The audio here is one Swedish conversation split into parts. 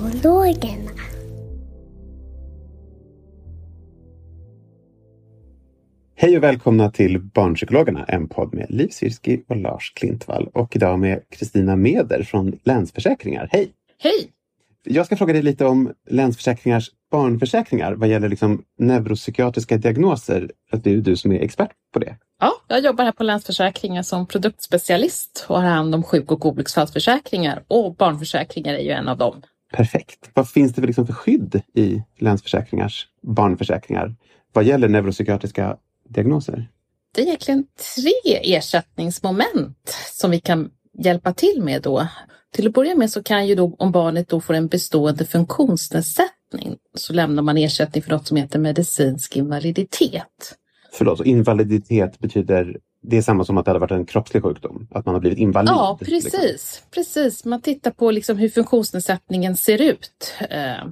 Barnpsykologerna. Hej och välkomna till Barnpsykologerna, en podd med Liv Syrski och Lars Klintvall. Och idag med Kristina Meder från Länsförsäkringar. Hej! Hej! Jag ska fråga dig lite om Länsförsäkringars barnförsäkringar vad gäller liksom neuropsykiatriska diagnoser. Att det är du som är expert på det. Ja, jag jobbar här på Länsförsäkringar som produktspecialist och har hand om sjuk och olycksfallsförsäkringar och barnförsäkringar är ju en av dem. Perfekt. Vad finns det för, liksom för skydd i Länsförsäkringars barnförsäkringar vad gäller neuropsykiatriska diagnoser? Det är egentligen tre ersättningsmoment som vi kan hjälpa till med då. Till att börja med så kan ju då om barnet då får en bestående funktionsnedsättning så lämnar man ersättning för något som heter medicinsk invaliditet. Förlåt, invaliditet betyder det är samma som att det hade varit en kroppslig sjukdom? Att man har blivit invalid? Ja, precis. Liksom. precis. Man tittar på liksom hur funktionsnedsättningen ser ut. Eh,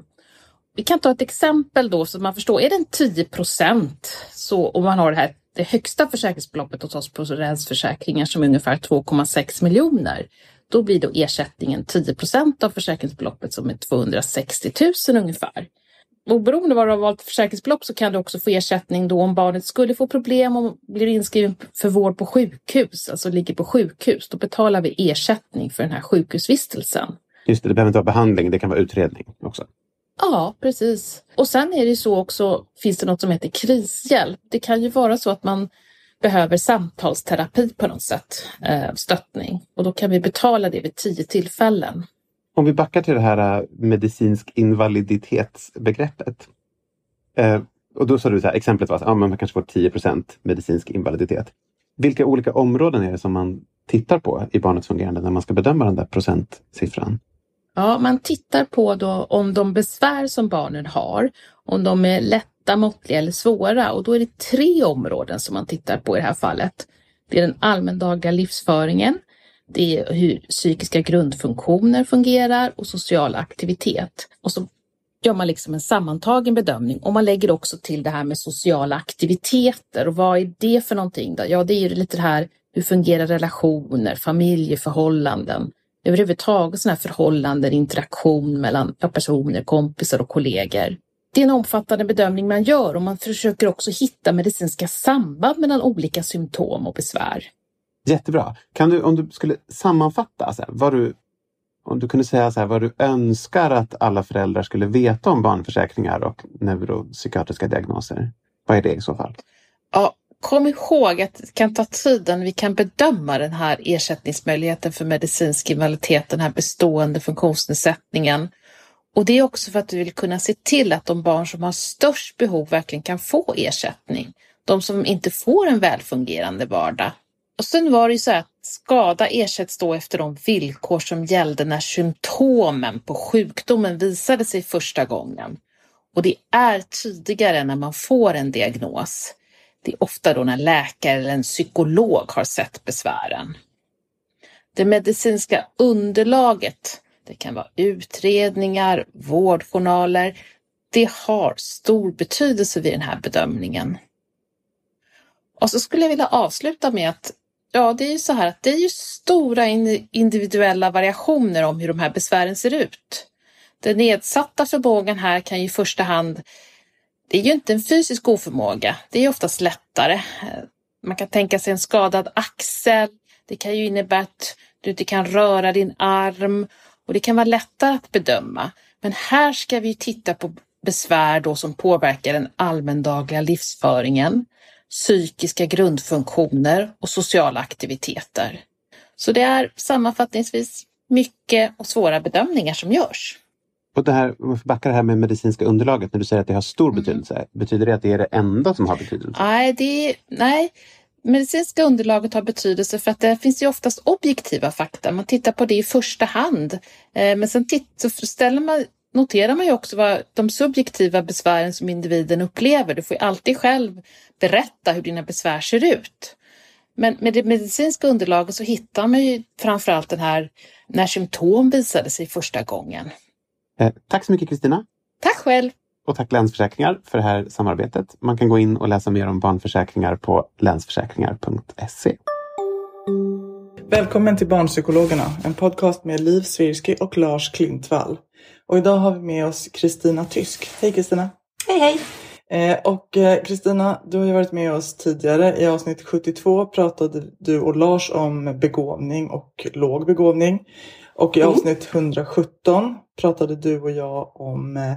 vi kan ta ett exempel då så man förstår. Är den 10 procent så om man har det här det högsta försäkringsbeloppet hos oss på rädsförsäkringar som är ungefär 2,6 miljoner. Då blir då ersättningen 10 procent av försäkringsbeloppet som är 260 000 ungefär. Oberoende vad du har valt försäkringsbelopp så kan du också få ersättning då om barnet skulle få problem och blir inskriven för vård på sjukhus, alltså ligger på sjukhus. Då betalar vi ersättning för den här sjukhusvistelsen. Just det, det behöver inte vara behandling, det kan vara utredning också. Ja, precis. Och sen är det så också, finns det något som heter krishjälp. Det kan ju vara så att man behöver samtalsterapi på något sätt, eh, stöttning. Och då kan vi betala det vid tio tillfällen. Om vi backar till det här äh, medicinsk invaliditetsbegreppet. Eh, och då sa du så här, exemplet var att ah, man kanske får 10% medicinsk invaliditet. Vilka olika områden är det som man tittar på i barnets fungerande när man ska bedöma den där procentsiffran? Ja, man tittar på då om de besvär som barnen har, om de är lätta, måttliga eller svåra och då är det tre områden som man tittar på i det här fallet. Det är den allmändagliga livsföringen, det är hur psykiska grundfunktioner fungerar och social aktivitet. Och så gör man liksom en sammantagen bedömning och man lägger också till det här med sociala aktiviteter. Och vad är det för någonting? Då? Ja, det är ju lite det här hur fungerar relationer, familjeförhållanden, överhuvudtaget sådana här förhållanden, interaktion mellan personer, kompisar och kollegor. Det är en omfattande bedömning man gör och man försöker också hitta medicinska samband mellan olika symptom och besvär. Jättebra. Kan du, om du skulle sammanfatta så här, vad du, om du kunde säga så här, vad du önskar att alla föräldrar skulle veta om barnförsäkringar och neuropsykiatriska diagnoser. Vad är det i så fall? Ja, kom ihåg att det kan ta tid innan vi kan bedöma den här ersättningsmöjligheten för medicinsk invaliditet, den här bestående funktionsnedsättningen. Och det är också för att vi vill kunna se till att de barn som har störst behov verkligen kan få ersättning. De som inte får en välfungerande vardag. Och sen var det ju så att skada ersätts då efter de villkor som gällde när symptomen på sjukdomen visade sig första gången. Och det är tidigare när man får en diagnos. Det är ofta då när läkare eller en psykolog har sett besvären. Det medicinska underlaget, det kan vara utredningar, vårdjournaler, det har stor betydelse vid den här bedömningen. Och så skulle jag vilja avsluta med att Ja, det är ju så här att det är ju stora individuella variationer om hur de här besvären ser ut. Den nedsatta förmågan här kan ju i första hand, det är ju inte en fysisk oförmåga, det är oftast lättare. Man kan tänka sig en skadad axel. Det kan ju innebära att du inte kan röra din arm och det kan vara lättare att bedöma. Men här ska vi titta på besvär då som påverkar den allmändagliga livsföringen, psykiska grundfunktioner och sociala aktiviteter. Så det är sammanfattningsvis mycket och svåra bedömningar som görs. Och det här, om vi backar det här med medicinska underlaget, när du säger att det har stor Mm. betydelse, betyder det att det är det enda som har betydelse? Nej, det, nej, medicinska underlaget har betydelse för att det finns ju oftast objektiva fakta. Man tittar på det i första hand. Eh, Men sen titt, så ställer man, noterar man ju också vad de subjektiva besvären som individen upplever. Du får ju alltid själv berätta hur dina besvär ser ut. Men med det medicinska underlaget så hittar man ju framförallt den här när symptom visade sig första gången. Eh, tack så mycket Kristina! Tack själv! Och tack Länsförsäkringar för det här samarbetet. Man kan gå in och läsa mer om barnförsäkringar på länsförsäkringar.se. Välkommen till Barnpsykologerna, en podcast med Liv Svirsky och Lars Klintvall. Och idag har vi med oss Kristina Tysk. Hej Kristina! Hej hej! Eh, och eh, Kristina, du har ju varit med oss tidigare. I avsnitt 72 pratade du och Lars om begåvning och låg begåvning. Och i Mm. avsnitt 117 pratade du och jag om eh,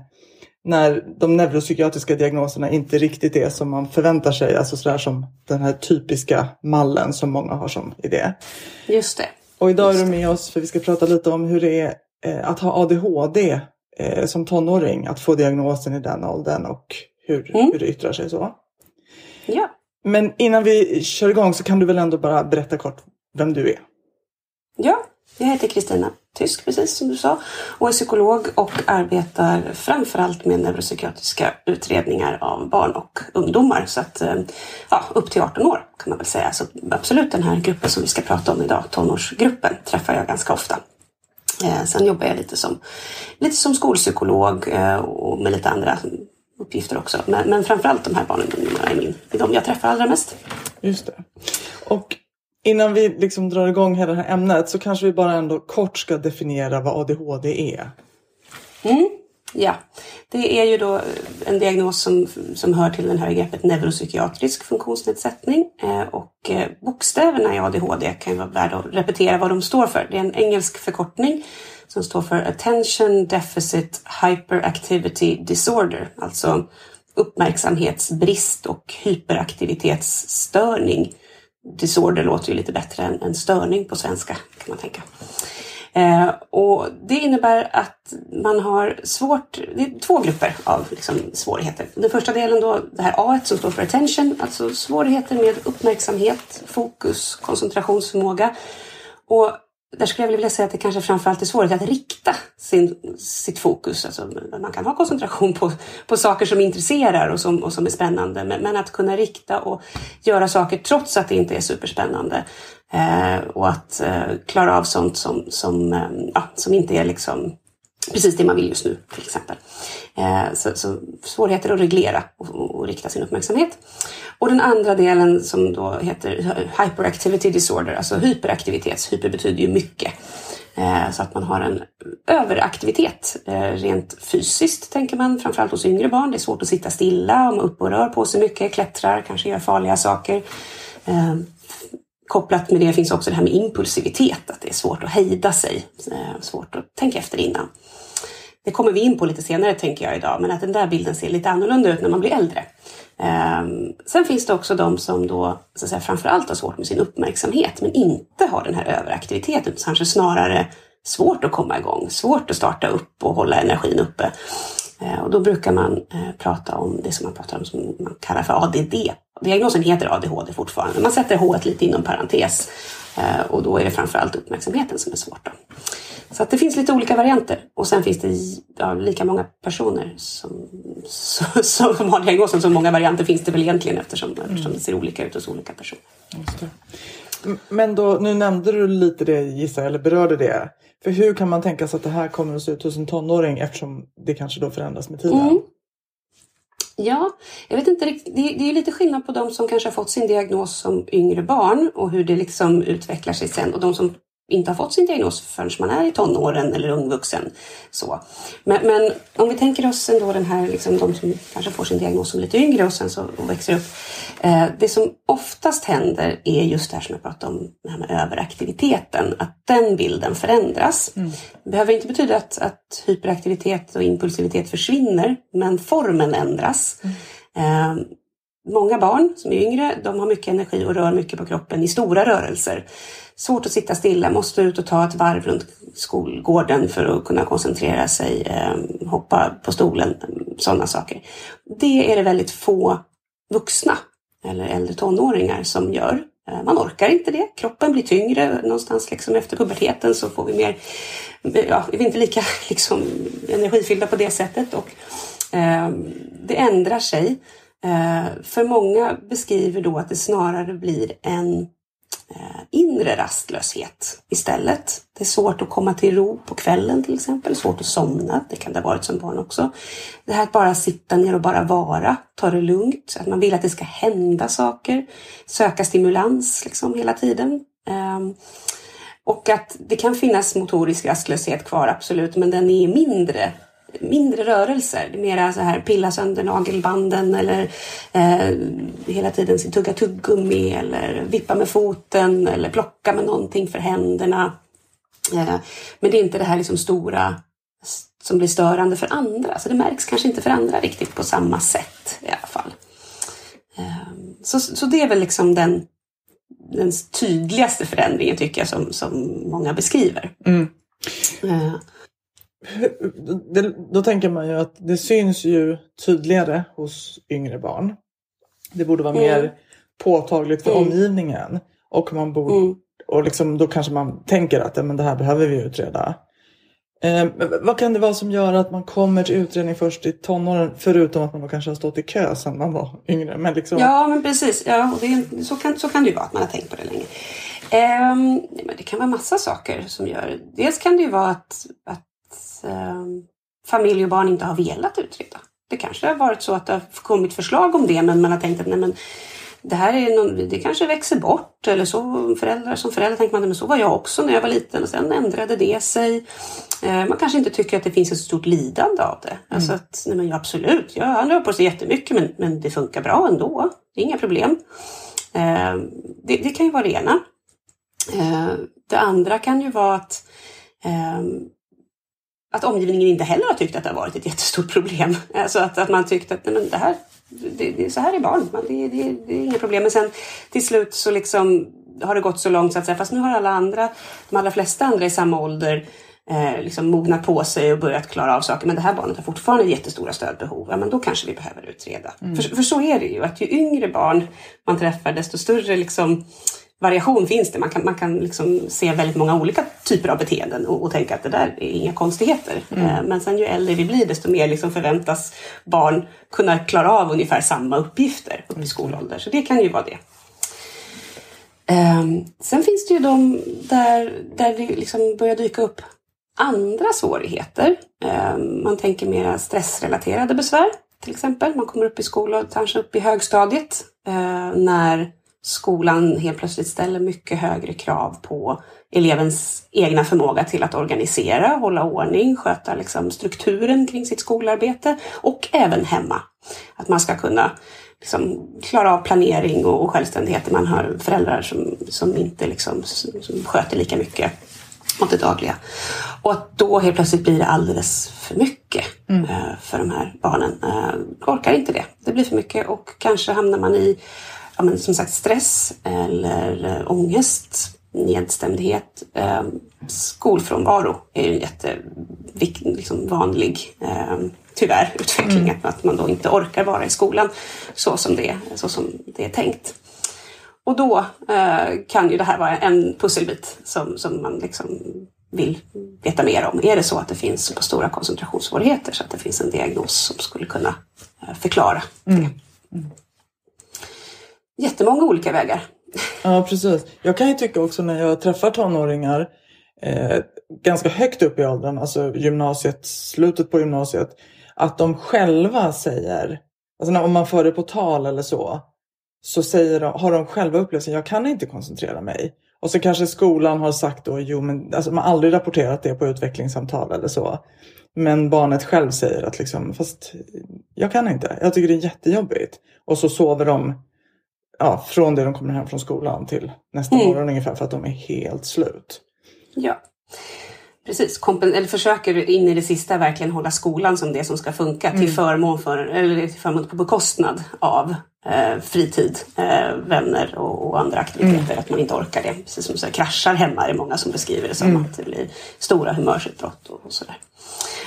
när de neuropsykiatriska diagnoserna inte riktigt är som man förväntar sig. Alltså sådär som den här typiska mallen som många har som idé. Just det. Och idag är Just du med oss för vi ska prata lite om hur det är att ha ADHD eh, som tonåring. Att få diagnosen i den åldern och hur, Mm. hur det yttrar sig så. Ja. Men innan vi kör igång så kan du väl ändå bara berätta kort vem du är. ja, jag heter Kristina Tysk, precis som du sa, och är psykolog och arbetar framförallt med neuropsykiatriska utredningar av barn och ungdomar. Så att, eh, ja, upp till 18 år kan man väl säga. Så absolut den här gruppen som vi ska prata om idag, tonårsgruppen, träffar jag ganska ofta. Eh, sen jobbar jag lite som, lite som skolpsykolog eh, och med lite andra uppgifter också. Men, men framförallt de här barnen och ungdomarna är, min, är de jag träffar allra mest. Just det. Och innan vi liksom drar igång hela det här ämnet så kanske vi bara ändå kort ska definiera vad ADHD är. Mm, ja, det är ju då eh, en diagnos som, som hör till det här begreppet neuropsykiatrisk funktionsnedsättning. Eh, och eh, bokstäverna i ADHD kan ju vara värda att repetera vad de står för. Det är en engelsk förkortning som står för Attention Deficit Hyperactivity Disorder. Alltså uppmärksamhetsbrist och hyperaktivitetsstörning. Disorder låter ju lite bättre än, än störning på svenska kan man tänka. Eh, och det innebär att man har svårt, det är två grupper av liksom, svårigheter. Den första delen då, det här A som står för attention, alltså svårigheter med uppmärksamhet, fokus, koncentrationsförmåga. Och där skulle jag vilja säga att det kanske framförallt är svårt att rikta sin, sitt fokus. Alltså, man kan ha koncentration på, på saker som intresserar och som, och som är spännande. Men, men att kunna rikta och göra saker trots att det inte är superspännande. Eh, och att eh, klara av sånt som, som, eh, ja, som inte är liksom precis det man vill just nu till exempel. Eh, så, så svårigheter att reglera och, och, och rikta sin uppmärksamhet. Och den andra delen som då heter hyperactivity disorder, alltså hyperaktivitets. Hyper betyder ju mycket. Eh, så att man har en överaktivitet eh, rent fysiskt tänker man, framförallt hos yngre barn. Det är svårt att sitta stilla, om upp och rör på sig mycket, klättrar, kanske gör farliga saker. Eh, Kopplat med det finns också det här med impulsivitet, att det är svårt att hejda sig, eh, svårt att tänka efter innan. Det kommer vi in på lite senare tänker jag idag, men att den där bilden ser lite annorlunda ut när man blir äldre. Ehm, sen finns det också de som då så att säga, framförallt har svårt med sin uppmärksamhet men inte har den här överaktiviteten, kanske snarare svårt att komma igång, svårt att starta upp och hålla energin uppe. Uh, och då brukar man uh, prata om det som man pratar om som man kallar för ADD. Diagnosen heter ADHD fortfarande, man sätter H lite inom parentes uh, och då är det framförallt uppmärksamheten som är svårt. Då. Så att det finns lite olika varianter och sen finns det ja, lika många personer som, som, som har diagnosen. Så många varianter finns det väl egentligen eftersom, mm. eftersom det ser olika ut hos olika personer. Men då, nu nämnde du lite det gissar eller berörde det. För hur kan man tänka sig att det här kommer att se ut hos en tonåring eftersom det kanske då förändras med tiden? Mm. Ja, jag vet inte riktigt. Det, det är lite skillnad på de som kanske har fått sin diagnos som yngre barn och hur det liksom utvecklar sig sen och de som inte har fått sin diagnos förrän man är i tonåren eller ungvuxen. Så. Men, men om vi tänker oss ändå den här, liksom, de som kanske får sin diagnos som lite yngre och sen så och växer upp. Eh, det som oftast händer är just det här som jag pratade om, det här med överaktiviteten, att den bilden förändras. Mm. Det behöver inte betyda att, att hyperaktivitet och impulsivitet försvinner, men formen ändras. Mm. Eh, Många barn som är yngre, de har mycket energi och rör mycket på kroppen i stora rörelser. Svårt att sitta stilla, måste ut och ta ett varv runt skolgården för att kunna koncentrera sig, ehm, hoppa på stolen, sådana saker. Det är det väldigt få vuxna eller äldre tonåringar som gör. Eh, man orkar inte det. Kroppen blir tyngre någonstans liksom efter puberteten så får vi mer, eh, ja, vi är inte lika liksom, energifyllda på det sättet och eh, det ändrar sig. Eh, för många beskriver då att det snarare blir en eh, inre rastlöshet istället. Det är svårt att komma till ro på kvällen till exempel, svårt att somna, det kan det ha varit som barn också. Det här att bara sitta ner och bara vara, ta det lugnt, att man vill att det ska hända saker, söka stimulans liksom hela tiden. Ehm, och att det kan finnas motorisk rastlöshet kvar, absolut, men den är mindre mindre rörelser. Mera så här pilla sönder nagelbanden eller eh, hela tiden tugga tuggummi eller vippa med foten eller plocka med någonting för händerna. Eh, men det är inte det här liksom stora som blir störande för andra. Så det märks kanske inte för andra riktigt på samma sätt i alla fall. Eh, så, så det är väl liksom den, den tydligaste förändringen tycker jag som, som många beskriver. Mm. Det, då tänker man ju att det syns ju tydligare hos yngre barn. Det borde vara mm. mer påtagligt för mm. omgivningen. Och, man borde, mm. och liksom, då kanske man tänker att men det här behöver vi utreda. Eh, vad kan det vara som gör att man kommer till utredning först i tonåren förutom att man kanske har stått i kö sedan man var yngre? Men liksom... Ja, men precis. Ja, och det, så, kan, så kan det ju vara att man har tänkt på det länge. Eh, men det kan vara massa saker som gör Dels kan det ju vara att, att eh, familj och barn inte har velat utreda. Det kanske har varit så att det har kommit förslag om det men man har tänkt att nej, men det här är någon, det kanske växer bort eller så föräldrar som förälder tänker man men så var jag också när jag var liten och sen ändrade det sig. Eh, man kanske inte tycker att det finns ett stort lidande av det. Mm. Alltså att, nej men absolut, ja, han rör på sig jättemycket men, men det funkar bra ändå. Det är inga problem. Eh, det, det, kan ju vara det ena. Eh, det andra kan ju vara att eh, att omgivningen inte heller har tyckt att det har varit ett jättestort problem. Alltså att, att man tyckt att nej, men det här, det, det, så här är barn, det, det, det är inga problem. Men sen till slut så liksom har det gått så långt så att säga, fast nu har alla andra, de allra flesta andra i samma ålder eh, liksom mognat på sig och börjat klara av saker. Men det här barnet har fortfarande jättestora stödbehov. Ja, men då kanske vi behöver utreda. Mm. För, för så är det ju, att ju yngre barn man träffar desto större liksom variation finns det. Man kan, man kan liksom se väldigt många olika typer av beteenden och, och tänka att det där är inga konstigheter. Mm. Eh, men sen ju äldre vi blir desto mer liksom förväntas barn kunna klara av ungefär samma uppgifter upp i skolålder. Så det kan ju vara det. Um, sen finns det ju de där, där det liksom börjar dyka upp andra svårigheter. Um, man tänker mera stressrelaterade besvär till exempel. Man kommer upp i skolan, kanske upp i högstadiet, uh, när skolan helt plötsligt ställer mycket högre krav på elevens egna förmåga till att organisera, hålla ordning, sköta liksom strukturen kring sitt skolarbete och även hemma. Att man ska kunna liksom klara av planering och självständighet. Man har föräldrar som, som inte liksom, som sköter lika mycket mot det dagliga. Och att då helt plötsligt blir det alldeles för mycket mm. Eh, för de här barnen. Uh, orkar inte det. Det blir för mycket och kanske hamnar man i ja, men som sagt stress eller äh, ångest, nedstämdhet. Äh, skolfrånvaro är ju en jättevanlig, liksom, vanlig, äh, tyvärr, utveckling. Mm. Att man då inte orkar vara i skolan så som det, så som det är tänkt. Och då eh, kan ju det här vara en pusselbit som, som man liksom vill veta mer om. Är det så att det finns så stora koncentrationssvårigheter så att det finns en diagnos som skulle kunna eh, förklara det? Mm. Mm jättemånga olika vägar. Ja, precis. Jag kan ju tycka också när jag träffar tonåringar eh, ganska högt upp i åldern, alltså gymnasiet, slutet på gymnasiet, att de själva säger, alltså när, om man för det på tal eller så, så säger de, har de själva upplevt att jag kan inte koncentrera mig. Och så kanske skolan har sagt då, jo men alltså man har aldrig rapporterat det på utvecklingssamtal eller så. Men barnet själv säger att liksom, fast jag kan inte, jag tycker det är jättejobbigt. Och så sover de ja, från det de kommer hem från skolan till nästa Mm. morgon ungefär för att de är helt slut. Ja. Precis, Kompen eller försöker in i det sista verkligen hålla skolan som det som ska funka till förmån för, eller till förmån på bekostnad av eh, fritid, eh, vänner och, och andra aktiviteter. Att man inte orkar det. Precis som så kraschar hemma är det många som beskriver det som att det blir stora humörsutbrott och, och sådär.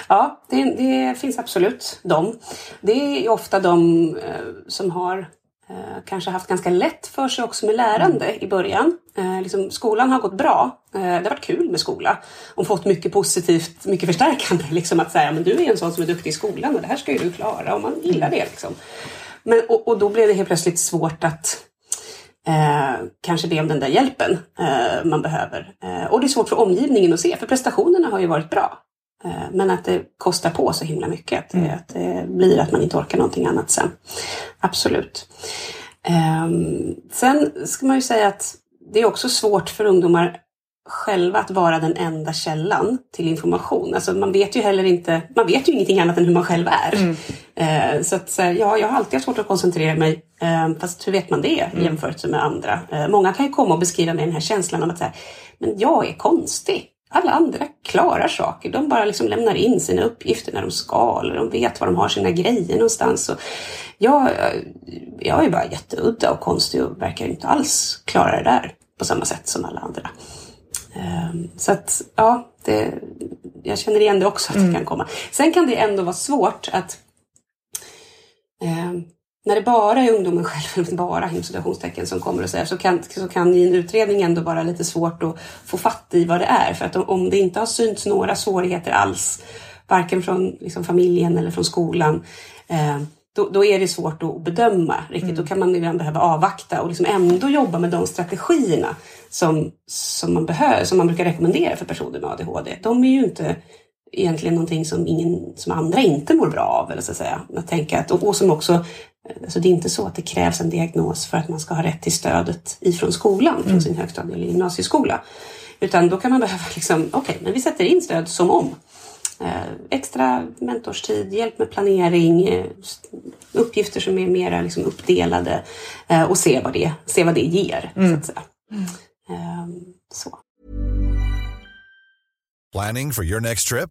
Ja, det, det finns absolut de. Det är ofta de eh, som har Eh, kanske haft ganska lätt för sig också med lärande i början. Eh, liksom, skolan har gått bra. Eh, det har varit kul med skola. Och fått mycket positivt, mycket förstärkande. Liksom att säga, men du är en sån som är duktig i skolan och det här ska ju du klara. Och man gillar det liksom. Men, och, och då blev det helt plötsligt svårt att eh, kanske be om den där hjälpen eh, man behöver. Eh, och det är svårt för omgivningen att se, för prestationerna har ju varit bra. Eh, Men att det kostar på så himla mycket. Att det, att det blir att man inte orkar någonting annat sen. Absolut. Ehm, sen ska man ju säga att det är också svårt för ungdomar själva att vara den enda källan till information. Alltså man vet ju heller inte, man vet ju ingenting annat än hur man själv är. Eh, så att ja, jag har alltid haft svårt att koncentrera mig. Eh, fast hur vet man det i jämförelse med andra? Eh, många kan ju komma och beskriva med den här känslan av att så här, men jag är konstig. Alla andra klarar saker. De bara liksom lämnar in sina uppgifter när de ska. Eller de vet var de har sina grejer någonstans. Och jag, jag är bara jätteudda och konstig och verkar inte alls klara det där på samma sätt som alla andra. Ehm, Så att, ja, det, jag känner igen det också att det kan komma. Sen kan det ändå vara svårt att ehm, när det bara är ungdomen själv, bara inom citationstecken, som kommer och säger så kan, så kan i en utredning ändå vara lite svårt att få fatt i vad det är. För att om, det inte har synts några svårigheter alls, varken från liksom, familjen eller från skolan, eh, då, då är det svårt att bedöma riktigt. Då kan man ibland behöva avvakta och liksom ändå jobba med de strategierna som, som, man behöver, som man brukar rekommendera för personer med ADHD. De är ju inte egentligen någonting som, ingen, som andra inte mår bra av. Eller så att säga. Att tänka att, och, och som också, alltså det är inte så att det krävs en diagnos för att man ska ha rätt till stödet ifrån skolan, från sin högstadie eller gymnasieskola. Utan då kan man behöva, liksom, okej, men vi sätter in stöd som om. Eh, extra mentorstid, hjälp med planering, eh, uppgifter som är mera liksom uppdelade eh, och se vad det, se vad det ger. Så att säga. Ehm, så. Planning for your next trip?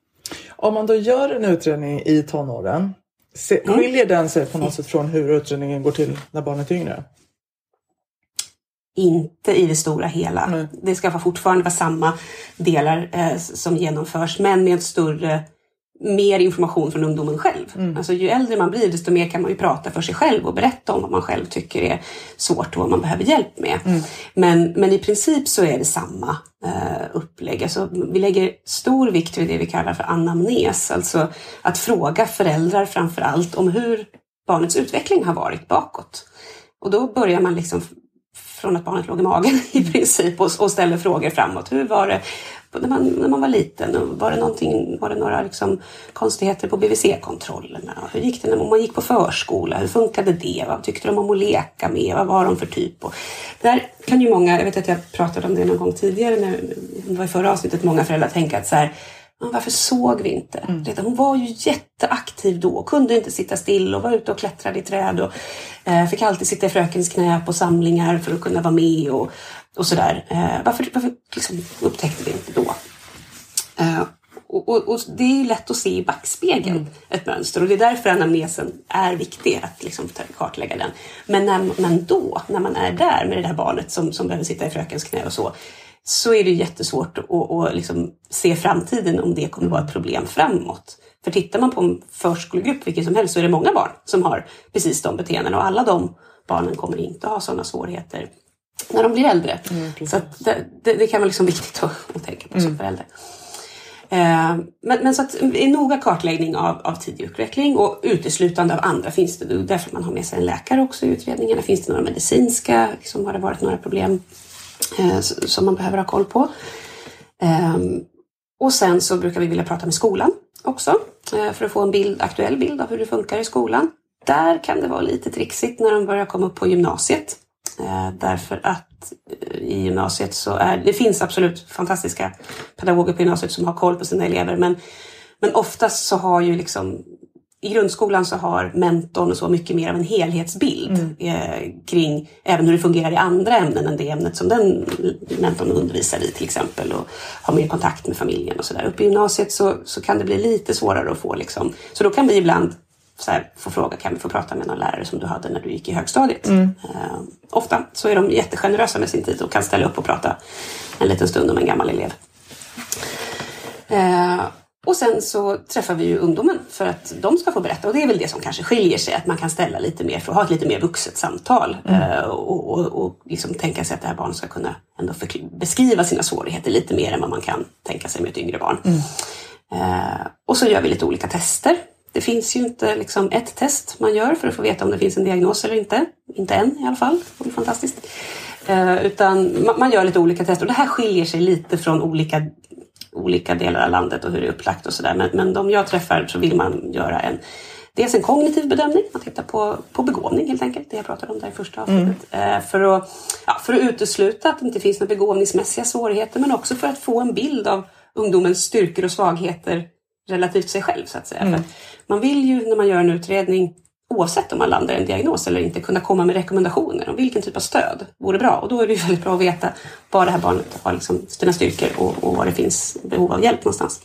Om man då gör en utredning i tonåren, se, skiljer den sig på något sätt från hur utredningen går till när barnet är yngre? Inte i det stora hela. Nej. Det ska fortfarande vara samma delar eh, som genomförs men med större mer information från ungdomen själv. Alltså ju äldre man blir desto mer kan man ju prata för sig själv och berätta om vad man själv tycker är svårt och vad man behöver hjälp med. Men, men i princip så är det samma eh, upplägg. Alltså, vi lägger stor vikt vid det vi kallar för anamnes, alltså att fråga föräldrar framför allt om hur barnets utveckling har varit bakåt. Och då börjar man liksom från att barnet låg i magen i princip och, och ställer frågor framåt. Hur var det när man, när man var liten? Var det, någonting, var det några liksom konstigheter på BVC-kontrollerna? Hur gick det när man gick på förskola? Hur funkade det? Vad tyckte de om att leka med? Vad var de för typ? Och där kan ju många, jag vet att jag pratade om det någon gång tidigare, när, det var i förra avsnittet, många föräldrar tänka att så här, "Men varför såg vi inte? Redan Hon var ju jätteaktiv då, kunde inte sitta still och var ute och klättrade i träd och eh, fick alltid sitta i frökens knä på samlingar för att kunna vara med och, och sådär. Eh, varför varför liksom, upptäckte vi inte då? Eh, och, och, och det är ju lätt att se i backspegeln ett mönster och det är därför anamnesen är viktig, att liksom kartlägga den. Men, när, men då, när man är där med det där barnet som, som behöver sitta i frökens knä och så, så är det jättesvårt att, att liksom se framtiden om det kommer vara ett problem framåt. För tittar man på en förskolegrupp, vilken som helst, så är det många barn som har precis de beteendena och alla de barnen kommer inte ha sådana svårigheter när de blir äldre. så att det, det, det kan vara liksom viktigt att, att tänka på som förälder. Eh, men, men så att en noga kartläggning av, av tidig utveckling och uteslutande av andra finns det. Det är därför man har med sig en läkare också i utredningarna. Finns det några medicinska, liksom, har det varit några problem eh, som man behöver ha koll på? Ehm, och sen så brukar vi vilja prata med skolan också eh, för att få en bild, aktuell bild av hur det funkar i skolan. Där kan det vara lite trixigt när de börjar komma upp på gymnasiet. Eh, därför att eh, i gymnasiet så är det finns absolut fantastiska pedagoger på gymnasiet som har koll på sina elever men, men oftast så har ju liksom i grundskolan så har mentorn och så mycket mer av en helhetsbild eh, kring även hur det fungerar i andra ämnen än det ämnet som den mentorn undervisar i till exempel och har mer kontakt med familjen och sådär. Uppe i gymnasiet så, så kan det bli lite svårare att få liksom, så då kan vi ibland så här, få fråga, kan vi få prata med någon lärare som du hade när du gick i högstadiet? Eh, ofta så är de jättegenerösa med sin tid och kan ställa upp och prata en liten stund om en gammal elev. Eh, och sen så träffar vi ju ungdomen för att de ska få berätta och det är väl det som kanske skiljer sig, att man kan ställa lite mer, för att ha ett lite mer vuxet samtal eh, och, och, och liksom tänka sig att det här barnet ska kunna ändå beskriva sina svårigheter lite mer än vad man kan tänka sig med ett yngre barn. Eh, och så gör vi lite olika tester. Det finns ju inte liksom ett test man gör för att få veta om det finns en diagnos eller inte. Inte än i alla fall. Det är fantastiskt. Eh, utan man, man gör lite olika tester och det här skiljer sig lite från olika, olika delar av landet och hur det är upplagt och sådär. Men, men de jag träffar så vill man göra en Dels en kognitiv bedömning, man tittar på, på begåvning helt enkelt, det jag pratade om där i första avsnittet. Eh, för, att, ja, för att utesluta att det inte finns några begåvningsmässiga svårigheter men också för att få en bild av ungdomens styrkor och svagheter relativt sig själv så att säga. För att man vill ju när man gör en utredning oavsett om man landar i en diagnos eller inte kunna komma med rekommendationer om vilken typ av stöd vore bra. Och då är det ju väldigt bra att veta var det här barnet har liksom sina styrkor och, och var det finns behov av hjälp någonstans.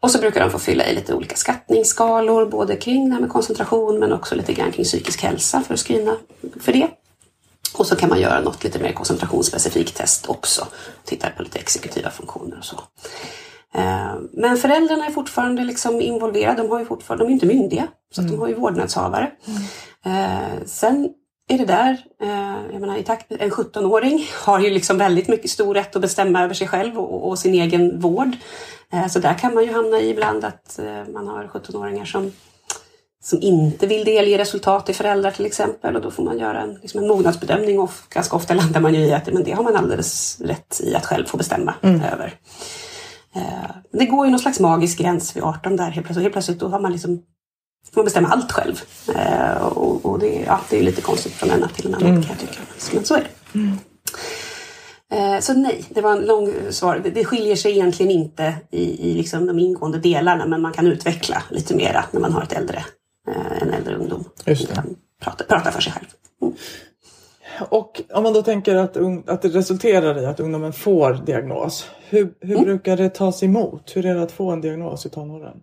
Och så brukar de få fylla i lite olika skattningsskalor, både kring det här med koncentration men också lite grann kring psykisk hälsa för att screena för det. Och så kan man göra något lite mer koncentrationsspecifikt test också. Titta på lite exekutiva funktioner och så. Eh, Men föräldrarna är fortfarande liksom involverade. De, har ju fortfarande, de är inte myndiga, så att de har ju vårdnadshavare. Eh, Sen är det där, eh, jag menar, i takt, en 17-åring har ju liksom väldigt mycket stor rätt att bestämma över sig själv och, och sin egen vård. Så där kan man ju hamna i ibland att man har 17-åringar som som inte vill delge resultat till föräldrar till exempel och då får man göra en, liksom en mognadsbedömning och ganska ofta landar man ju i att men det har man alldeles rätt i att själv få bestämma över. Eh, det går ju någon slags magisk gräns vid 18 där helt plötsligt. Helt plötsligt då har man liksom får man bestämma allt själv. Eh, och och det, ja, det är lite konstigt från en natt till en annan kan jag tycka. Men så är det. Eh, Så nej, det var en lång svar. Det- Det skiljer sig egentligen inte i, i liksom de ingående delarna men man kan utveckla lite mera när man har ett äldre, eh, en äldre ungdom. Just det. Prata, prata för sig själv. Och om man då tänker att, att det resulterar i att ungdomen får diagnos. Hur, hur Mm. brukar det tas emot? Hur är det att få en diagnos i tonåren?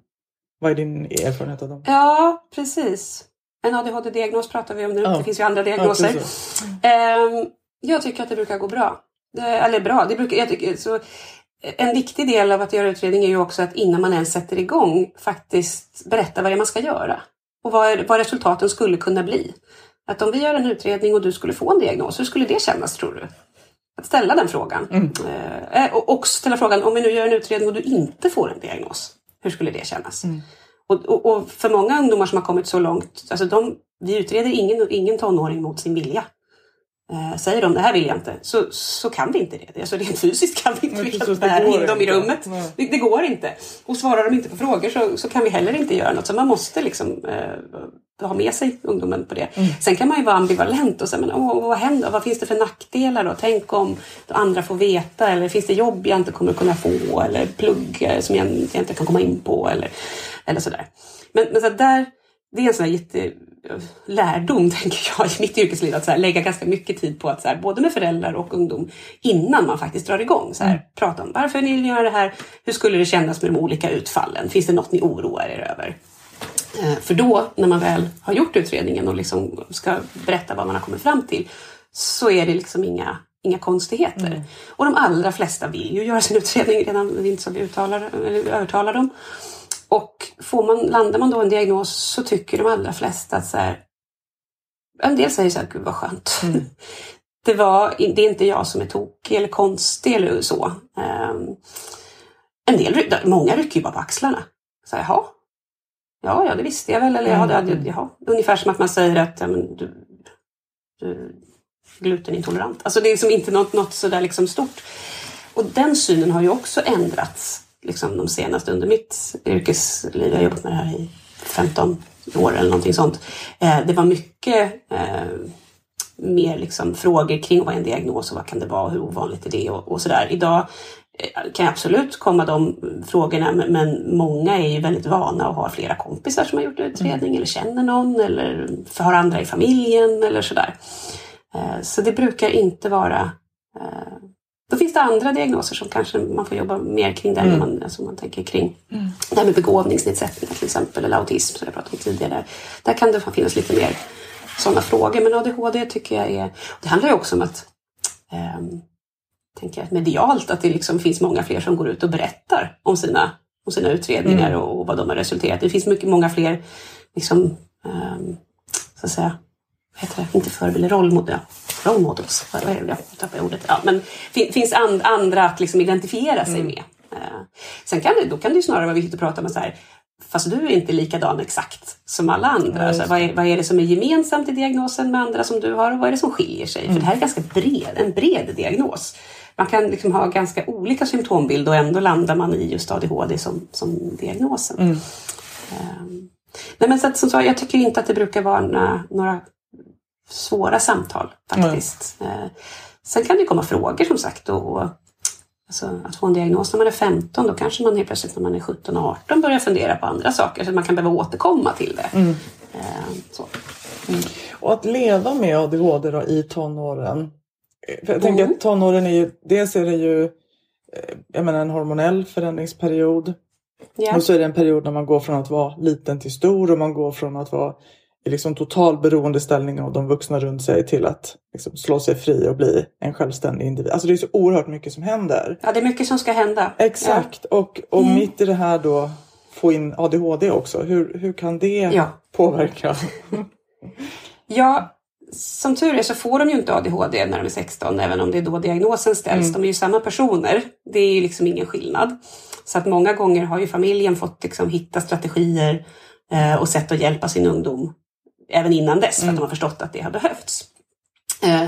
Vad är din erfarenhet av dem? Ja, precis. En ADHD-diagnos pratar vi om nu. Ja. Det finns ju andra diagnoser. precis. Ehm, jag tycker att det brukar gå bra. Det, eller bra, det brukar, jag tycker, så, en viktig del av att göra utredning är ju också att innan man ens sätter igång faktiskt berätta vad det är man ska göra och vad, vad resultaten skulle kunna bli. Att om vi gör en utredning och du skulle få en diagnos, hur skulle det kännas tror du? Att ställa den frågan. Mm. Eh, och också ställa frågan, om vi nu gör en utredning och du inte får en diagnos, hur skulle det kännas? Mm. Och, och, och, för många ungdomar som har kommit så långt, alltså de, vi utreder ingen, ingen tonåring mot sin vilja. Eh, säger de det här vill jag inte, så, så kan vi inte det. Alltså rent fysiskt kan vi inte precis, det går in dem i rummet. Det, det går inte. Och svarar de inte på frågor så, så kan vi heller inte göra något. Så man måste liksom eh, ha med sig ungdomen på det. Mm. Sen kan man ju vara ambivalent och säga, men åh, vad händer? Vad finns det för nackdelar då? Tänk om andra får veta eller finns det jobb jag inte kommer kunna få eller plugg som jag, jag inte kan komma in på eller, eller sådär. Men, men så där, det är en sån här jätte lärdom, tänker jag, i mitt yrkesliv. Att så här, lägga ganska mycket tid på att så här, både med föräldrar och ungdom innan man faktiskt drar igång. Så här, Prata om varför ni vill göra det här. Hur skulle det kännas med de olika utfallen? Finns det något ni oroar er över? Eh, För då, när man väl har gjort utredningen och liksom ska berätta vad man har kommit fram till, så är det liksom inga, inga konstigheter. Och de allra flesta vill ju göra sin utredning redan vid så vi uttalar, eller övertalar dem. Och får man, landar man då en diagnos så tycker de allra flesta att så här, en del säger så här, gud vad skönt. Det, var, det är inte jag som är tokig eller konstig eller så. Ehm, en del, många rycker ju bara på axlarna. Så här, jaha, ja, ja, det visste jag väl. Eller ja, det jaha. Ungefär som att man säger att ja, men, du, du glutenintolerant. Alltså det är liksom inte något, något sådär liksom stort. Och den synen har ju också ändrats liksom de senaste, under mitt yrkesliv. Jag har jobbat med det här i 15 år eller någonting sånt. Eh, det var mycket eh, mer liksom frågor kring vad är en diagnos och vad kan det vara, hur ovanligt är det och, och sådär. Idag eh, kan absolut komma de frågorna men- många är ju väldigt vana och har flera kompisar som har gjort utredning eller känner någon eller har andra i familjen eller sådär. Så det brukar inte vara då finns det andra diagnoser som kanske man får jobba mer kring där, Mm. man, alltså man tänker kring det här med begåvningsnedsättningar till exempel, eller autism som jag pratade om tidigare. Där, kan det finnas lite mer sådana frågor. Men ADHD tycker jag är... Det handlar ju också om att ehm, tänker jag, medialt, att det liksom finns många fler som går ut och berättar om sina, om sina utredningar Mm. och, och vad de har resulterat. Det finns mycket, många fler, liksom, ehm, så att säga, heter det, inte förebilder, rollmodell, role models, vad är det, jag tappar ordet. Ja, men fin, finns and, andra att liksom identifiera sig med. Eh, sen kan det, då kan det ju snarare vara viktigt att prata om så här, fast du är inte likadan exakt som alla andra. Ja, så just vad, är, vad är det som är gemensamt i diagnosen med andra som du har och vad är det som skiljer sig? För det här är ganska bred, en bred diagnos. Man kan liksom ha ganska olika symptombild och ändå landar man i just ADHD som, som diagnosen. Mm. Ehm, nej men så att, som sagt, jag tycker inte att det brukar vara några, några svåra samtal faktiskt. Eh, sen kan det komma frågor som sagt. Och, och, alltså, att få en diagnos när man är 15, då kanske man helt plötsligt när man är 17 och 18 börjar fundera på andra saker. Så att man kan behöva återkomma till det. Mm. Eh, så. Och att leva med ADHD då i tonåren. För jag tänker Mm. att tonåren är ju, dels är det ju eh, jag menar, en hormonell förändringsperiod. Ja. Och så är det en period när man går från att vara liten till stor och man går från att vara i liksom total beroendeställning av de vuxna runt sig till att liksom slå sig fri och bli en självständig individ. Alltså det är så oerhört mycket som händer. ja, det är mycket som ska hända. Exakt. Och, och Mm. mitt i det här då få in ADHD också. Hur, hur kan det Ja. påverka? Ja, som tur är så får de ju inte ADHD när de är 16, även om det är då diagnosen ställs. Mm. De är ju samma personer. Det är ju liksom ingen skillnad. Så att många gånger har ju familjen fått liksom hitta strategier eh, och sätt att hjälpa sin ungdom även innan dess, för att de har förstått att det har behövts. Eh,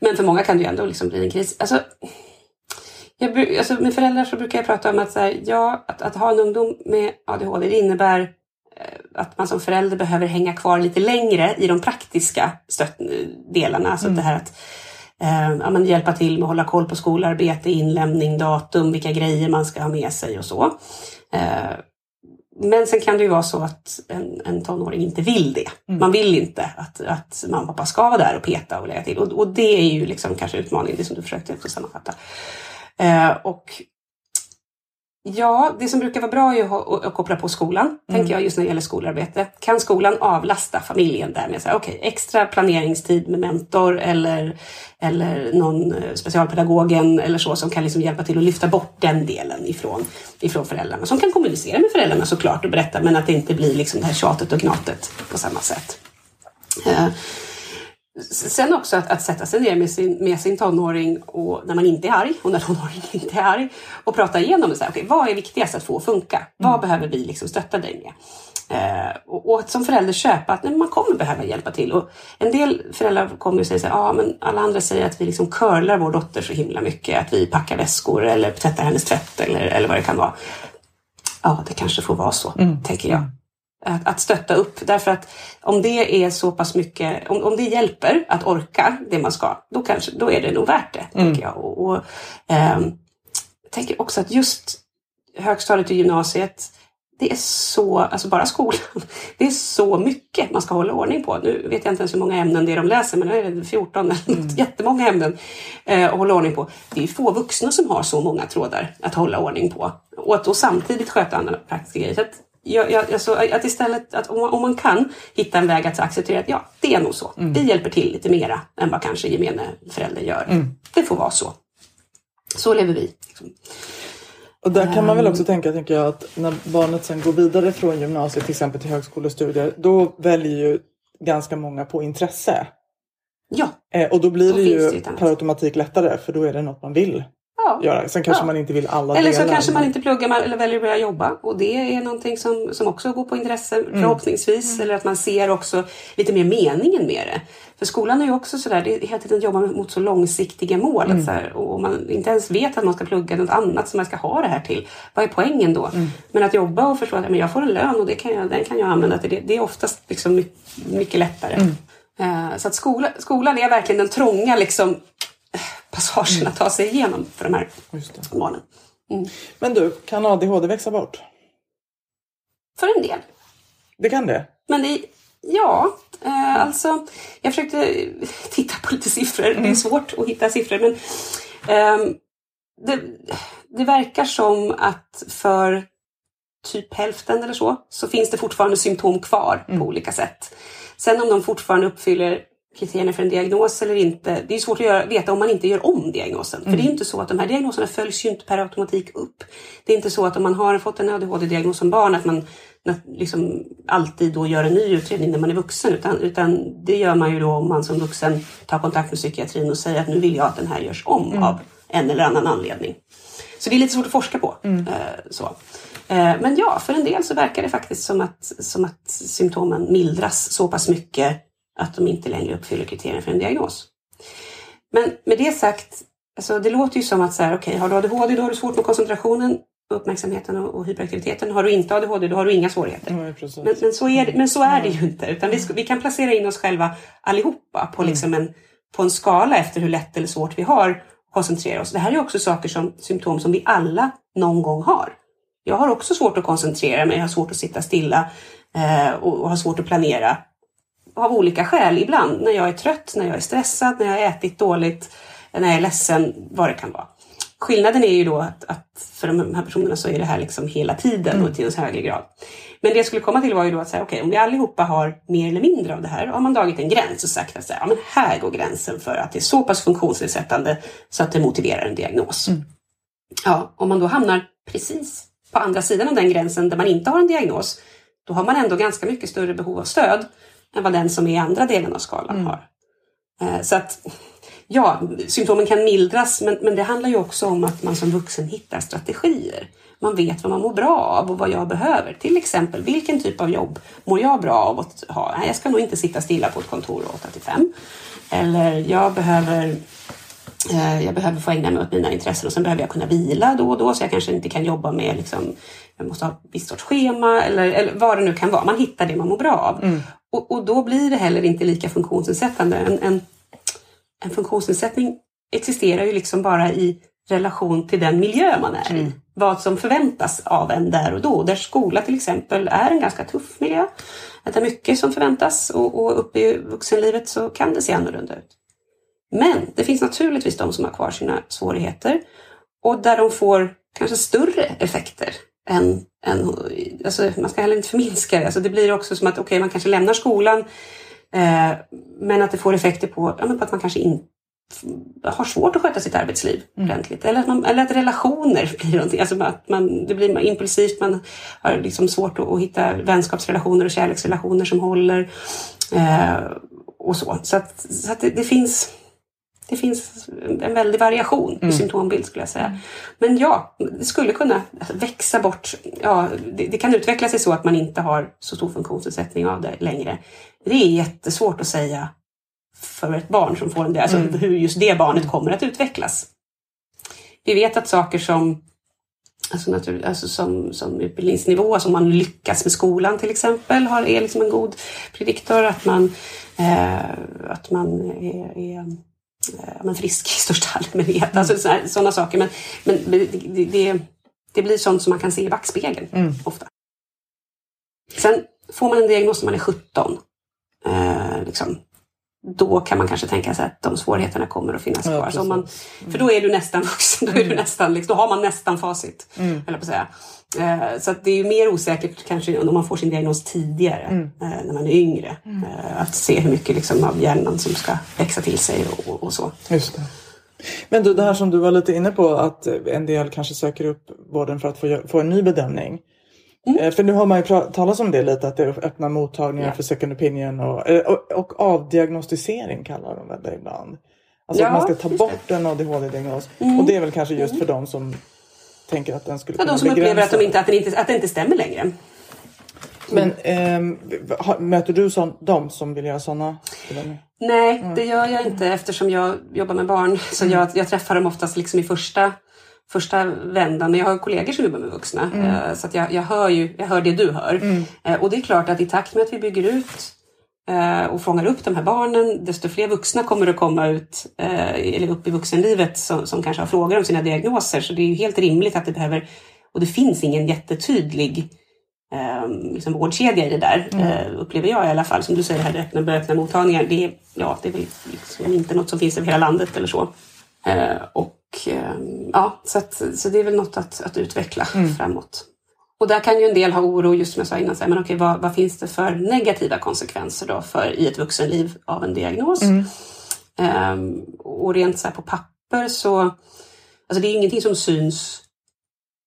men för många kan det ju ändå liksom bli en kris. Alltså, jag, alltså med föräldrar så brukar jag prata om att, så här, ja, att, att ha en ungdom med ADHD det innebär eh, att man som förälder behöver hänga kvar lite längre i de praktiska stött- delarna. Alltså det här att eh, ja, men hjälpa till med att hålla koll på skolarbete, inlämning, datum, vilka grejer man ska ha med sig och så. Eh, men sen kan det ju vara så att en, en tonåring inte vill det. Man vill inte att, att mamma och pappa ska vara där och peta och lägga till. Och, och det är ju liksom kanske utmaningen, det som du försökte sammanfatta. Eh, och Ja, det som brukar vara bra är att, att koppla på skolan, Mm. tänker jag just när det gäller skolarbete. Kan skolan avlasta familjen där med så här, okej, extra planeringstid med mentor eller, eller någon eh, specialpedagogen eller så som kan liksom hjälpa till att lyfta bort den delen ifrån, ifrån föräldrarna. Som kan kommunicera med föräldrarna såklart och berätta men att det inte blir liksom det här tjatet och gnatet på samma sätt. Eh, Sen också att, att sätta sig ner med sin, med sin tonåring och när man inte är arg och när tonåringen inte är arg och prata igenom. Så här, okay, vad är viktigast att få att funka? Vad behöver vi liksom stötta dig med? Eh, och, och att som förälder köpa att nej, man kommer behöva hjälpa till. Och en del föräldrar kommer att säga så här, ja men alla andra säger att vi liksom curlar vår dotter så himla mycket. Att vi packar väskor eller tvättar hennes tvätt eller, eller vad det kan vara. Ja, det kanske får vara så, tänker jag. Att, att stötta upp, därför att om det är så pass mycket, om, om det hjälper att orka det man ska, då, kanske, då är det nog värt det, tänker jag. Och, och, jag tänker också att just högstadiet och gymnasiet, det är så, alltså bara skolan, det är så mycket man ska hålla ordning på. Nu vet jag inte ens hur många ämnen det är de läser, men nu är det 14 eller något, jättemånga ämnen eh, att hålla ordning på. Det är få vuxna som har så många trådar att hålla ordning på. Och att då samtidigt sköta andra praktiska grejer. Jag, jag, alltså, att istället, att om man, om man kan hitta en väg att acceptera att ja, det är nog så. Vi hjälper till lite mera än vad kanske gemene förälder gör. Det får vara så. Så lever vi. Liksom. Och där kan man väl Ehm. också tänka, tänker jag, att när barnet sen går vidare från gymnasiet till exempel till högskolestudier, då väljer ju ganska många på intresse. Ja, Eh, och då blir Då det ju det per automatik lättare för då är det något man vill ja. göra. Sen kanske Ja. man inte vill alla Eller så delar. kanske man inte pluggar man- eller väljer att börja jobba och det är någonting som, som också går på intresse förhoppningsvis. Eller att man ser också lite mer meningen med det. För skolan är ju också sådär, det är hela tiden jobbar mot så långsiktiga mål. Att så här, och om man inte ens vet att man ska plugga något annat som man ska ha det här till. Vad är poängen då? Men att jobba och förstå att men jag får en lön och det kan jag, den kan jag använda till det. Det är oftast liksom mycket, lättare. Eh, Så att skola, skolan är verkligen den trånga liksom, eh, passagen att ta sig igenom för de här barnen. Men du, kan ADHD växa bort? För en del. Det kan det? Men det, ja, eh, alltså jag försökte titta på lite siffror. Det är svårt att hitta siffror men ehm, det, det verkar som att för typ hälften eller så, så finns det fortfarande symptom kvar på olika sätt. Sen om de fortfarande uppfyller kriterierna för en diagnos eller inte, det är svårt att göra, veta om man inte gör om diagnosen. För det är ju inte så att de här diagnoserna följs ju inte per automatik upp. Det är inte så att om man har fått en ADHD-diagnos som barn att man liksom alltid då gör en ny utredning när man är vuxen. Utan, utan det gör man ju då om man som vuxen tar kontakt med psykiatrin och säger att nu vill jag att den här görs om av en eller annan anledning. Så det är lite svårt att forska på. Eh, så. Eh, men ja, för en del så verkar det faktiskt som att, som att symptomen mildras så pass mycket att de inte längre uppfyller kriterierna för en diagnos. Men med det sagt, alltså det låter ju som att så här, okej, har du ADHD då har du svårt med koncentrationen, uppmärksamheten och, och hyperaktiviteten. Har du inte ADHD då har du inga svårigheter. Precis. Men, men, så är det, men så är det ju inte. Utan vi, vi kan placera in oss själva allihopa på, liksom en, på en skala efter hur lätt eller svårt vi har att koncentrera oss. Det här är också saker som symptom som vi alla någon gång har. Jag har också svårt att koncentrera mig, jag har svårt att sitta stilla eh, och, och har svårt att planera. Av olika skäl ibland. När jag är trött, när jag är stressad, när jag har ätit dåligt, när jag är ledsen, vad det kan vara. Skillnaden är ju då att, att för de här personerna så är det här liksom hela tiden och till en högre grad. Men det jag skulle komma till var ju då att säga, okej, om vi allihopa har mer eller mindre av det här, har man dragit en gräns och sagt att här, ja, men här går gränsen för att det är så pass funktionsnedsättande så att det motiverar en diagnos. Ja, om man då hamnar precis på andra sidan av den gränsen där man inte har en diagnos, då har man ändå ganska mycket större behov av stöd än vad den som är i andra delen av skalan har. Eh, Så att ja, symptomen kan mildras men, men det handlar ju också om att man som vuxen hittar strategier. Man vet vad man mår bra av och vad jag behöver. Till exempel, vilken typ av jobb mår jag bra av att ha? Nej, jag ska nog inte sitta stilla på ett kontor 8 till 5. Eller jag behöver Eh, jag behöver få ägna mig åt mina intressen och sen behöver jag kunna vila då och då så jag kanske inte kan jobba med, liksom, jag måste ha ett visst sorts schema eller, eller vad det nu kan vara. Man hittar det man mår bra av. Och, och då blir det heller inte lika funktionsnedsättande. En, en, en funktionsnedsättning existerar ju liksom bara i relation till den miljö man är i. Vad som förväntas av en där och då. Där skola till exempel är en ganska tuff miljö. Att det är mycket som förväntas och, och uppe i vuxenlivet så kan det se annorlunda ut. Men det finns naturligtvis de som har kvar sina svårigheter och där de får kanske större effekter än, än alltså man ska heller inte förminska det. Alltså det blir också som att okay, man kanske lämnar skolan eh, men att det får effekter på, ja, på att man kanske inte har svårt att sköta sitt arbetsliv mm. ordentligt. Eller att, man, eller att relationer blir någonting. Alltså att man, det blir impulsivt, man har liksom svårt att, att hitta vänskapsrelationer och kärleksrelationer som håller. Eh, och så. Så, att, så att det, det, finns det finns en väldig variation mm. i symptombild skulle jag säga. Mm. Men ja, det skulle kunna växa bort. Ja, det, det, kan utveckla sig så att man inte har så stor funktionsnedsättning av det längre. Det är jättesvårt att säga för ett barn som får en alltså mm. hur just det barnet kommer att utvecklas. Vi vet att saker som Alltså, natur, alltså som, som utbildningsnivå, alltså om man lyckas med skolan till exempel, har, är liksom en god prediktor. Att man, eh, att man är, är men frisk i största allmänhet. Mm. Alltså sådana saker. Men, men det, det, det, blir sånt som man kan se i backspegeln mm. ofta. Sen får man en diagnos när man är 17. Eh, liksom då kan man kanske tänka sig att de svårigheterna kommer att finnas kvar. Ja, alltså man, för då är du nästan vuxen, då, är du mm. nästan, liksom, då har man nästan facit. Mm. Eller på att säga. Eh, så att det är mer osäkert kanske om man får sin diagnos tidigare, mm. eh, när man är yngre. Mm. Eh, att se hur mycket liksom, av hjärnan som ska växa till sig och, och så. Just det. Men du, det här som du var lite inne på att en del kanske söker upp vården för att få, få en ny bedömning. Mm. För nu har man ju talat om det lite, att det är öppna mottagningar ja. för second opinion och, och, och avdiagnostisering kallar de det ibland. Alltså ja, att man ska ta bort en ADHD-diagnos. Mm. Och det är väl kanske just för de som tänker att den skulle ja, kunna De som upplever att, de inte, att, det inte, att det inte stämmer längre. Men eh, möter du sån, de som vill göra sådana? Nej, mm. det gör jag inte eftersom jag jobbar med barn. Så mm. jag, jag träffar dem oftast liksom i första första vändan, men jag har kollegor som jobbar med vuxna. Mm. Eh, så att jag, jag, hör ju, jag hör det du hör. Mm. Eh, och det är klart att i takt med att vi bygger ut och fångar upp de här barnen, desto fler vuxna kommer att komma ut eller upp i vuxenlivet som, som kanske har frågor om sina diagnoser. Så det är ju helt rimligt att det behöver, och det finns ingen jättetydlig liksom vårdkedja i det där, mm. upplever jag i alla fall. Som du säger, här, öppna, öppna mottagningar, det är, ja, det är väl liksom inte något som finns över hela landet eller så. och Ehm, ja, så, att, så det är väl något att, att utveckla mm. framåt. Och där kan ju en del ha oro, just som jag sa innan, så här, men okej, vad, vad, finns det för negativa konsekvenser då för, i ett vuxenliv av en diagnos? Mm. Um, och rent så på papper så, alltså det är ingenting som syns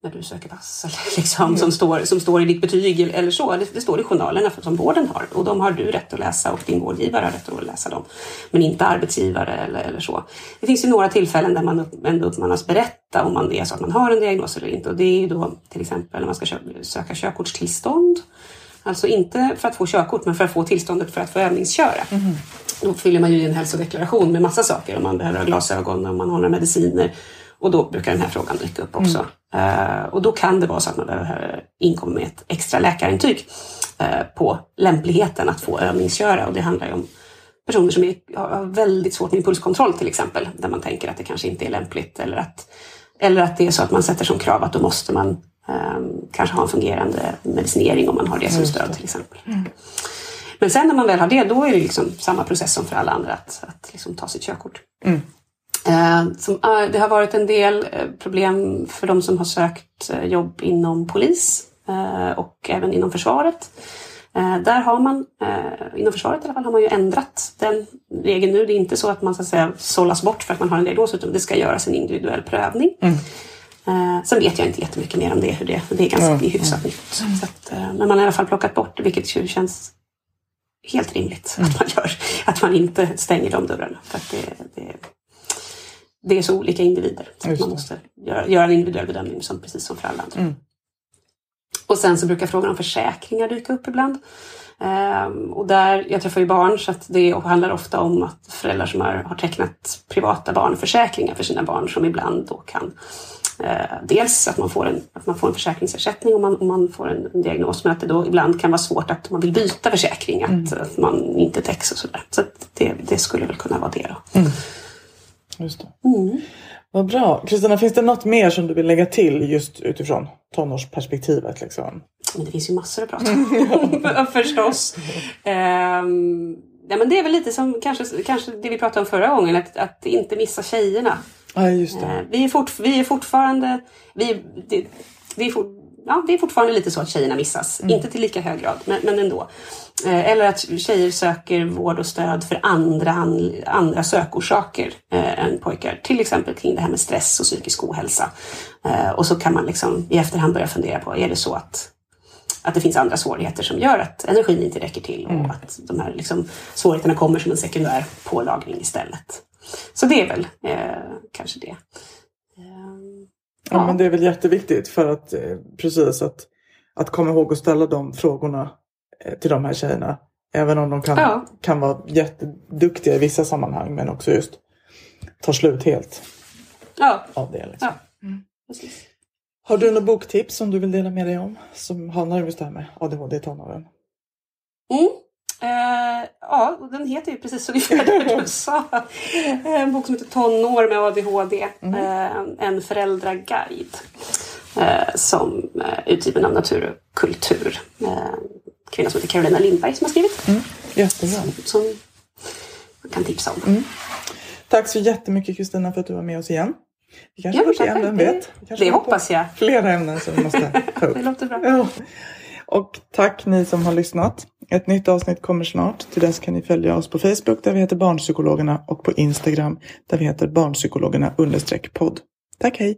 när du söker pass eller liksom, mm. som, står, som står i ditt betyg eller så. Det, det, står i journalerna som vården har och de har du rätt att läsa och din vårdgivare har rätt att läsa dem. Men inte arbetsgivare eller, eller så. Det finns ju några tillfällen där man upp, ändå uppmanas berätta om man det är så att man har en diagnos eller inte och det är ju då till exempel när man ska söka körkortstillstånd. Alltså inte för att få körkort men för att få tillståndet för att få övningsköra. Mm. Då fyller man ju i en hälsodeklaration med massa saker om man behöver ha glasögon, om man har några mediciner och då brukar den här frågan dyka upp också. Mm. Uh, och då kan det vara så att man behöver inkomma med ett extra läkarintyg uh, på lämpligheten att få övningsköra. Och det handlar ju om personer som är, har väldigt svårt med impulskontroll till exempel. Där man tänker att det kanske inte är lämpligt. Eller att, eller att det är så att man sätter som krav att då måste man um, kanske ha en fungerande medicinering om man har det som stöd till exempel. Mm. Men sen när man väl har det, då är det liksom samma process som för alla andra att, att liksom ta sitt körkort. Mm. Eh, som, det har varit en del eh, problem för de som har sökt eh, jobb inom polis och även inom försvaret. Där har man, inom försvaret i alla fall, har man ju ändrat den regeln nu. Det är inte så att man så att säga sållas bort för att man har en diagnos utan det ska göras en individuell prövning. Mm. Sen vet jag inte jättemycket mer om det, hur det, det är ganska mm. hyfsat nytt. Mm. Att, men man har i alla fall plockat bort det vilket ju känns helt rimligt mm. att man gör. Att man inte stänger de dörrarna. För att det, det, det är så olika individer. Så man måste göra, göra, en individuell bedömning som, precis som för alla andra. Mm. Och sen så brukar frågan om försäkringar dyka upp ibland. Um, och där, jag träffar ju barn så att det handlar ofta om att föräldrar som har, har tecknat privata barnförsäkringar för sina barn som ibland då kan uh, dels att man får en, att man får en försäkringsersättning om man, om man får en, en diagnos men att det då ibland kan vara svårt att man vill byta försäkring, att, mm. att man inte täcks och sådär. Så det, det skulle väl kunna vara det då. Mm. Just mm. Vad bra. Kristina, finns det något mer som du vill lägga till just utifrån tonårsperspektivet? Liksom? Men det finns ju massor att prata om förstås. Um, ja, men det är väl lite som kanske, kanske det vi pratade om förra gången, att, att inte missa tjejerna. Ja, just det. Eh, Vi, är fort, vi är fortfarande... Vi, det, det är fort, ja, det är fortfarande lite så att tjejerna missas. Mm. Inte till lika hög grad, men, men ändå. Eh, Eller att tjejer söker vård och stöd för andra, an- andra sökorsaker eh, än pojkar. Till exempel kring det här med stress och psykisk ohälsa. Eh, Och så kan man liksom i efterhand börja fundera på, är det så att att det finns andra svårigheter som gör att energin inte räcker till och Mm. att de här liksom, svårigheterna kommer som en sekundär pålagring istället. Så det är väl eh, kanske det. Ja, men det är väl jätteviktigt för att precis att, att komma ihåg att ställa de frågorna till de här tjejerna. Även om de kan, Ja. kan vara jätteduktiga i vissa sammanhang men också just tar slut helt Ja, av det. Liksom. ja. precis. Har du några boktips som du vill dela med dig om? Som handlar om just det här med ADHD i tonåren? Mm. Eh, ja, och den heter ju precis ungefär det du sa. En bok som heter Tonår med ADHD. Eh, en föräldraguide. Eh, som eh, utgiven av Natur och kultur. Kvinna som heter Carolina Lindberg som har skrivit. Jättebra. Som man kan tipsa om. Tack så jättemycket Kristina för att du var med oss igen. Vi kanske Ja, får se vem vet? Kanske det hoppas jag. Flera ämnen som vi måste ta upp. Det låter bra. Ja. Och tack ni som har lyssnat. Ett nytt avsnitt kommer snart. Till dess kan ni följa oss på Facebook där vi heter Barnpsykologerna och på Instagram där vi heter Barnpsykologerna podd. Tack hej!